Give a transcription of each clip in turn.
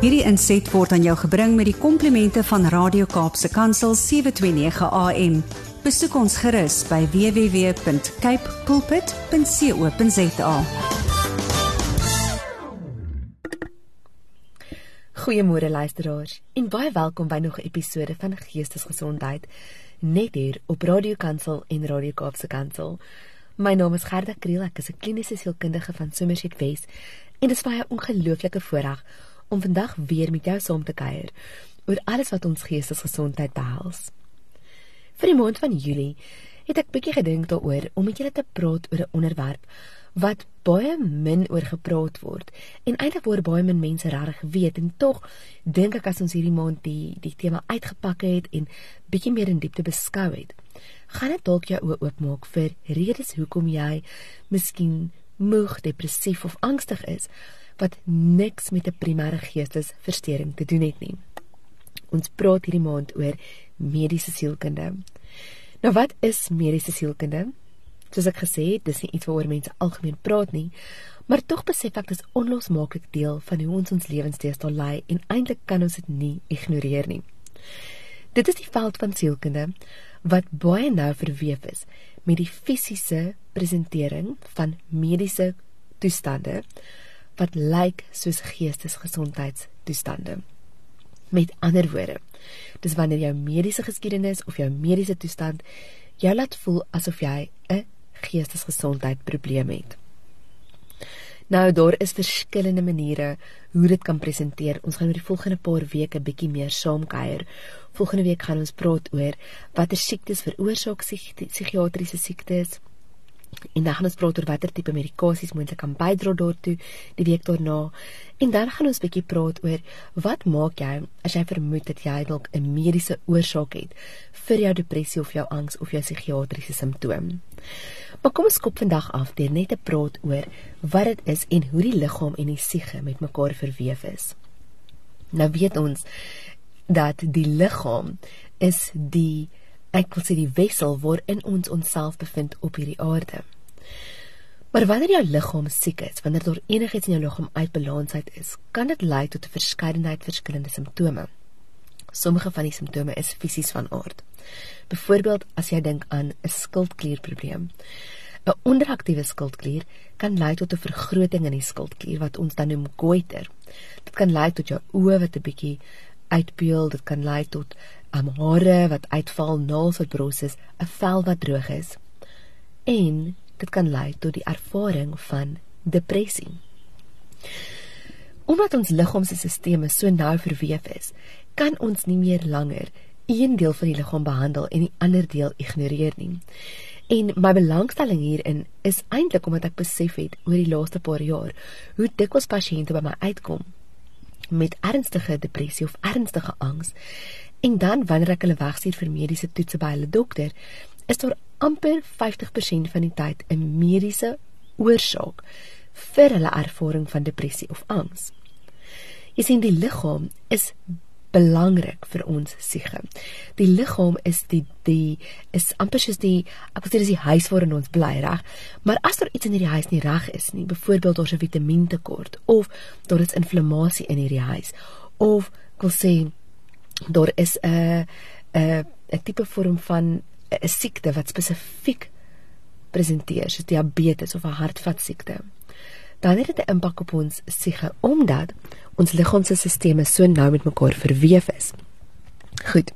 Hierdie inset word aan jou gebring met die komplimente van Radio Kaapse Kansel 729 AM. Besoek ons gerus by www.cape pulpit.co.za. Goeiemôre luisteraars en baie welkom by nog 'n episode van Geestesgesondheid net hier op Radio Kansel en Radio Kaapse Kansel. My naam is Gerda Kriel, ek is 'n kliniese sielkundige van Somerset West en dit is baie ongelooflike voorreg om vandag weer met jou saam te kuier oor alles wat ons geestesgesondheid behels. Vir die maand van Julie het ek bietjie gedink daaroor om met julle te praat oor 'n onderwerp wat baie min oor gepraat word en eintlik word baie min mense reg weet en tog dink ek as ons hierdie maand die die tema uitgepak het en bietjie meer in diepte beskou het gaan dit dalk jou oë oopmaak vir redes hoekom jy miskien moeg, depressief of angstig is wat niks met 'n primêre geestesversteuring te doen het nie. Ons praat hierdie maand oor mediese sielkunde. Nou wat is mediese sielkunde? Soos ek gesê het, dis nie iets waaroor mense algemeen praat nie, maar tog besef ek dis onlosmaaklik deel van hoe ons ons lewens teestel lei en eintlik kan ons dit nie ignoreer nie. Dit is die veld van sielkunde wat baie nou verweef is met die fisiese presentering van mediese toestande wat lyk soos geestesgesondheidstoestande. Met ander woorde, dis wanneer jou mediese geskiedenis of jou mediese toestand jou laat voel asof jy 'n geestesgesondheidprobleem het. Nou daar is verskillende maniere hoe dit kan presenteer. Ons gaan oor die volgende paar weke bietjie meer saamkuier. Volgende week gaan ons praat oor watter siektes veroorsaak psigiatriese siektes. En dan gaan ons praat oor watter tipe medikasies moontlik kan bydra daartoe die week daarna. En dan gaan ons bietjie praat oor wat maak jy as jy vermoed dat jy dalk 'n mediese oorsaak het vir jou depressie of jou angs of jou psigiatriese simptoom. Maar kom ons skop vandag af deur net te praat oor wat dit is en hoe die liggaam en die siege met mekaar verweef is. Nou weet ons dat die liggaam is die ek wil sê die wessel waarin ons onsself bevind op hierdie aarde. Maar wanneer jou liggaam siek is, wanneer daar enigiets in jou liggaam uit balans uit is, kan dit lei tot 'n verskeidenheid verskillende simptome. Sommige van die simptome is fisies van aard. Byvoorbeeld as jy dink aan 'n skildklierprobleem. 'n Onderaktiewe skildklier kan lei tot 'n vergroting in die skildklier wat ons dan noem goiter. Dit kan lei tot jou oë wat 'n bietjie uitpeel, dit kan lei tot um, hare wat uitval, naels wat bros is, 'n vel wat droog is. En dit kan lei tot die ervaring van depressie. Omdat ons liggaamsstelsel so nou verweef is, kan ons nie meer langer een deel van die liggaam behandel en die ander deel ignoreer nie. En my belangstelling hierin is eintlik omdat ek besef het oor die laaste paar jaar hoe dikwels pasiënte by my uitkom met ernstige depressie of ernstige angs En dan wanneer ek hulle wegstuur vir mediese toetse by hulle dokter, is daar amper 50% van die tyd 'n mediese oorsaak vir hulle ervaring van depressie of angs. Jy sien die liggaam is belangrik vir ons siege. Die liggaam is die die is amper soos die ek wil sê dis die huis waarin ons bly, reg? Maar as daar iets in hierdie huis nie reg is nie, byvoorbeeld daar's 'n vitamientekort of daar is inflammasie in hierdie huis of ek wil sê daar is 'n 'n 'n tipe vorm van 'n siekte wat spesifiek presenteer, soos diabetes of 'n hartvaskiekte. Dan het dit 'n impak op ons siege omdat ons liggaamsstelsels so nou met mekaar verweef is. Goed.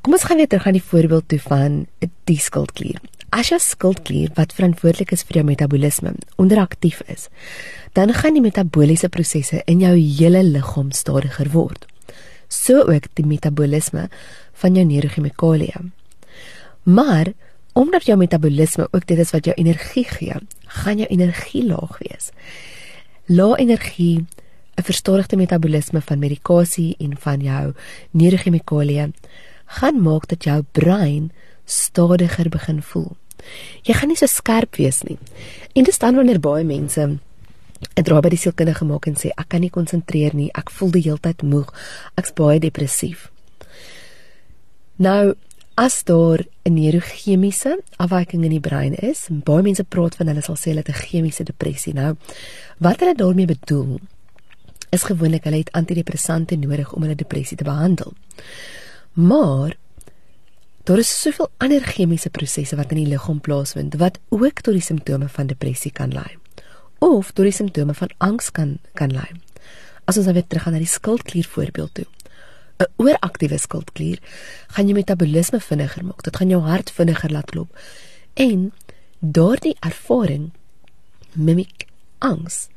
Kom ons gaan weer terug aan die voorbeeld toe van die skildklier. As jou skildklier wat verantwoordelik is vir jou metabolisme onderaktief is, dan gaan die metabooliese prosesse in jou hele liggaam stadiger word so ook die metabolisme van jou neurochemikalieë. Maar omdat jou metabolisme ook dit is wat jou energie gee, gaan jou energie laag wees. Lae energie, 'n verstadigde metabolisme van medikasie en van jou neurochemikalieë gaan maak dat jou brein stadiger begin voel. Jy gaan nie so skerp wees nie. En dit staan wanneer baie mense 'n draai by die sielkundige gemaak en sê ek kan nie konsentreer nie, ek voel die hele tyd moeg, ek's baie depressief. Nou as daar 'n neurochemiese afwyking in die brein is, baie mense praat van hulle sal sê hulle het 'n chemiese depressie. Nou wat hulle daarmee bedoel is gewoonlik hulle het antidepressante nodig om hulle depressie te behandel. Maar daar is soveel ander chemiese prosesse wat in die liggaam plaasvind wat ook tot die simptome van depressie kan lei of tot die simptome van angs kan kan lei. As ons nou weer teruggaan na die skildklier voorbeeld toe. 'n Ooraktiewe skildklier gaan jou metabolisme vinniger maak. Dit gaan jou hart vinniger laat klop. En daardie ervaring mimiek angs.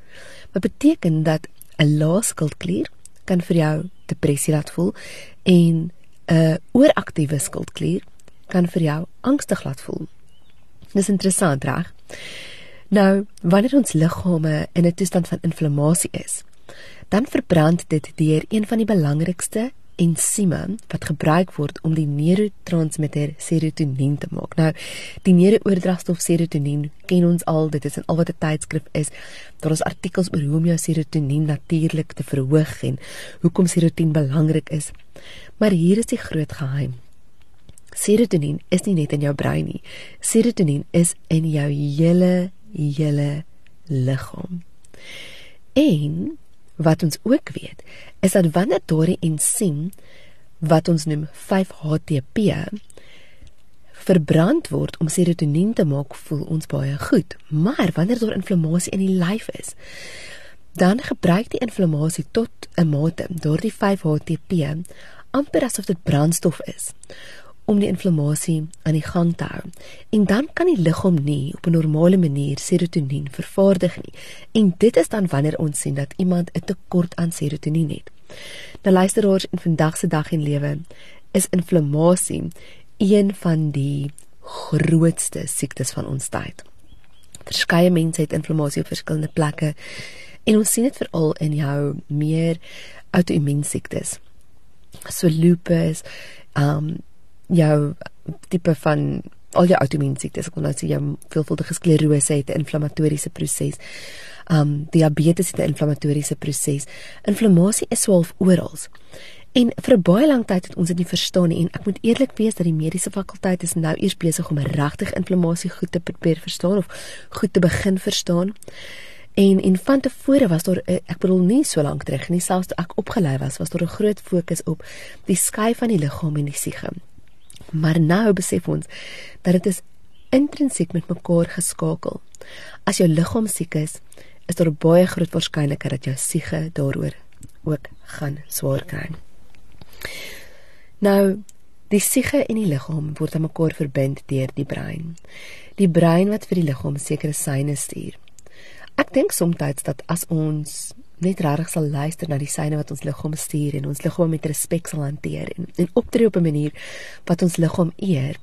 Wat beteken dat 'n lae skildklier kan vir jou depressie laat voel en 'n ooraktiewe skildklier kan vir jou angstig laat voel. Dis interessant, reg? Nou, wanneer ons liggame in 'n toestand van inflammasie is, dan verbrand dit deur een van die belangrikste ensieme wat gebruik word om die neurotransmitter serotonien te maak. Nou, die neurooordragstof serotonien ken ons al, dit is in al wat 'n tydskrif is. Daar is artikels oor hoe om jou serotonien natuurlik te verhoog en hoekom serotonien belangrik is. Maar hier is die groot geheim. Serotonien is nie net in jou brein nie. Serotonien is in jou hele hele liggaam. En wat ons ook weet, is dat wanneer daardie ensiem wat ons noem 5-HTP verbrand word om serotonien te maak, voel ons baie goed. Maar wanneer daar inflammasie in die lyf is, dan gebruik die inflammasie tot 'n mate daardie 5-HTP amper asof dit brandstof is om die inflammasie aan die gang te hou. En dan kan die liggaam nie op 'n normale manier serotonien vervaardig nie. En dit is dan wanneer ons sien dat iemand 'n tekort aan serotonien het. Nou luisteraars, in vandag se dag en lewe is inflammasie een van die grootste siektes van ons tyd. Verskeie mense het inflammasie op verskillende plekke en ons sien dit veral in jou meer outoimmuun siektes. So lupus, um jou tipe van al jou outoimmuun siektes, ek wil nou sê jou veelvuldige sklerose het 'n inflammatoriese proses. Um diabetes het 'n inflammatoriese proses. Inflammasie is swaalf oral. En vir baie lank tyd het ons dit nie verstaan nie en ek moet eerlik wees dat die mediese fakulteit is nou eers besig om regtig inflammasie goed te probeer verstaan of goed te begin verstaan. En en van tevore was daar ek bedoel nie so lank terug nie, selfs toe ek opgelei was, was daar 'n groot fokus op die skei van die liggaam en die siege. Maar nou besef ons dat dit is intrinsiek met mekaar geskakel. As jou liggaam siek is, is daar baie groot waarskynlikheid dat jou siege daaroor ook gaan swaar kry. Nou, die siege en die liggaam word aan mekaar verbind deur die brein. Die brein wat vir die liggaam sekere seine stuur. Ek dink soms dat as ons net regtig sal luister na die seine wat ons liggaam stuur en ons liggaam met respek sal hanteer en, en optree op 'n manier wat ons liggaam eer,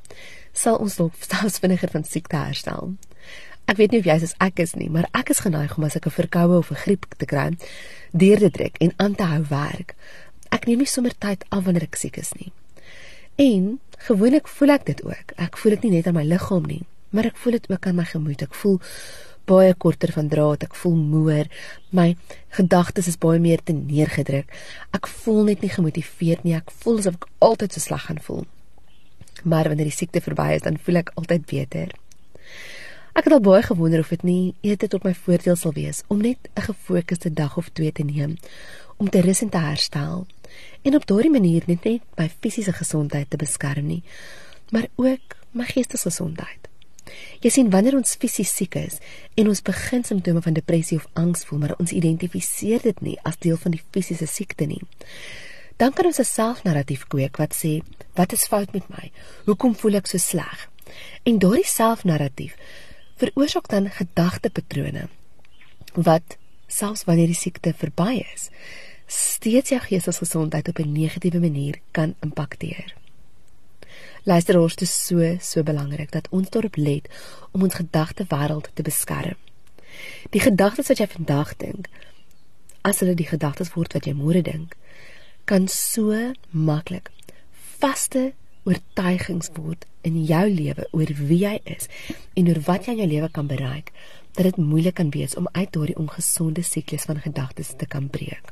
sal ons dalk selfs vinniger van siekte herstel. Ek weet nie of jy soos ek is nie, maar ek is geneig om as ek 'n verkoue of 'n griep te kry, deur te trek en aan te hou werk. Ek neem nie sommer tyd af wanneer ek siek is nie. En gewoonlik voel ek dit ook. Ek voel dit nie net aan my liggaam nie, maar ek voel dit ook aan my gemoed. Ek voel baie korter van draad, ek voel moer, my gedagtes is baie meer te neergedruk. Ek voel net nie gemotiveerd nie, ek voel asof ek altyd so sleg gaan voel. Maar wanneer die siekte verby is, dan voel ek altyd beter. Ek het al baie gewonder of dit nie ete tot my voordeel sal wees om net 'n gefokusde dag of twee te neem om te rus en te herstel en op daardie manier net net my fisiese gesondheid te beskerm nie, maar ook my geestesgesondheid. Jy sien wanneer ons fisies siek is en ons begin simptome van depressie of angs voel, maar ons identifiseer dit nie as deel van die fisiese siekte nie. Dan kan ons 'n selfnarratief kweek wat sê, "Wat is fout met my? Hoekom voel ek so sleg?" En daardie selfnarratief veroorsaak dan gedagtepatrone wat selfs wanneer die siekte verby is, steeds jou geestesgesondheid op 'n negatiewe manier kan impakteer. Luisteraars, dit is so so belangrik dat ons daarop let om ons gedagtewêreld te beskerm. Die gedagtes wat jy vandag dink, as hulle die gedagtes word wat jy môre dink, kan so maklik vaste oortuigings word in jou lewe oor wie jy is en oor wat jy in jou lewe kan bereik dat dit moeilik kan wees om uit daardie ongesonde siklus van gedagtes te kan breek.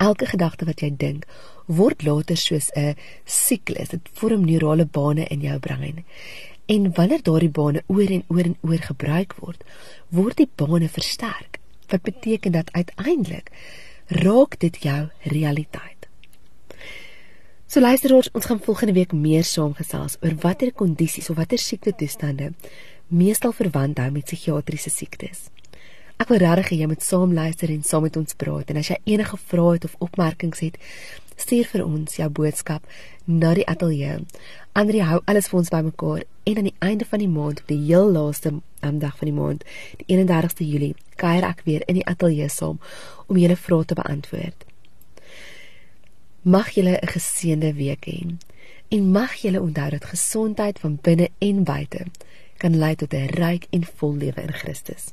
Elke gedagte wat jy dink, word later soos 'n siklus. Dit vorm neurale bane in jou brein. En wanneer daardie bane oor en oor en oor gebruik word, word die bane versterk. wat beteken dat uiteindelik raak dit jou realiteit. So luister ons, ons gaan volgende week meer saamgesels oor watter kondisies of watter siekte toestande meestal verwant hou met psigiatriese siektes. Ek wil regtig hê jy moet saam luister en saam met ons praat en as jy enige vrae het of opmerkings het, stuur vir ons jou boodskap na die ateljee. Andri hou alles vir ons bymekaar en aan die einde van die maand, die heel laaste dag van die maand, die 31ste Julie, kuier ek weer in die ateljee saam om julle vrae te beantwoord. Mag julle 'n geseënde week hê en mag julle onthou dat gesondheid van binne en buite kan lei tot 'n ryk en vol lewe in Christus.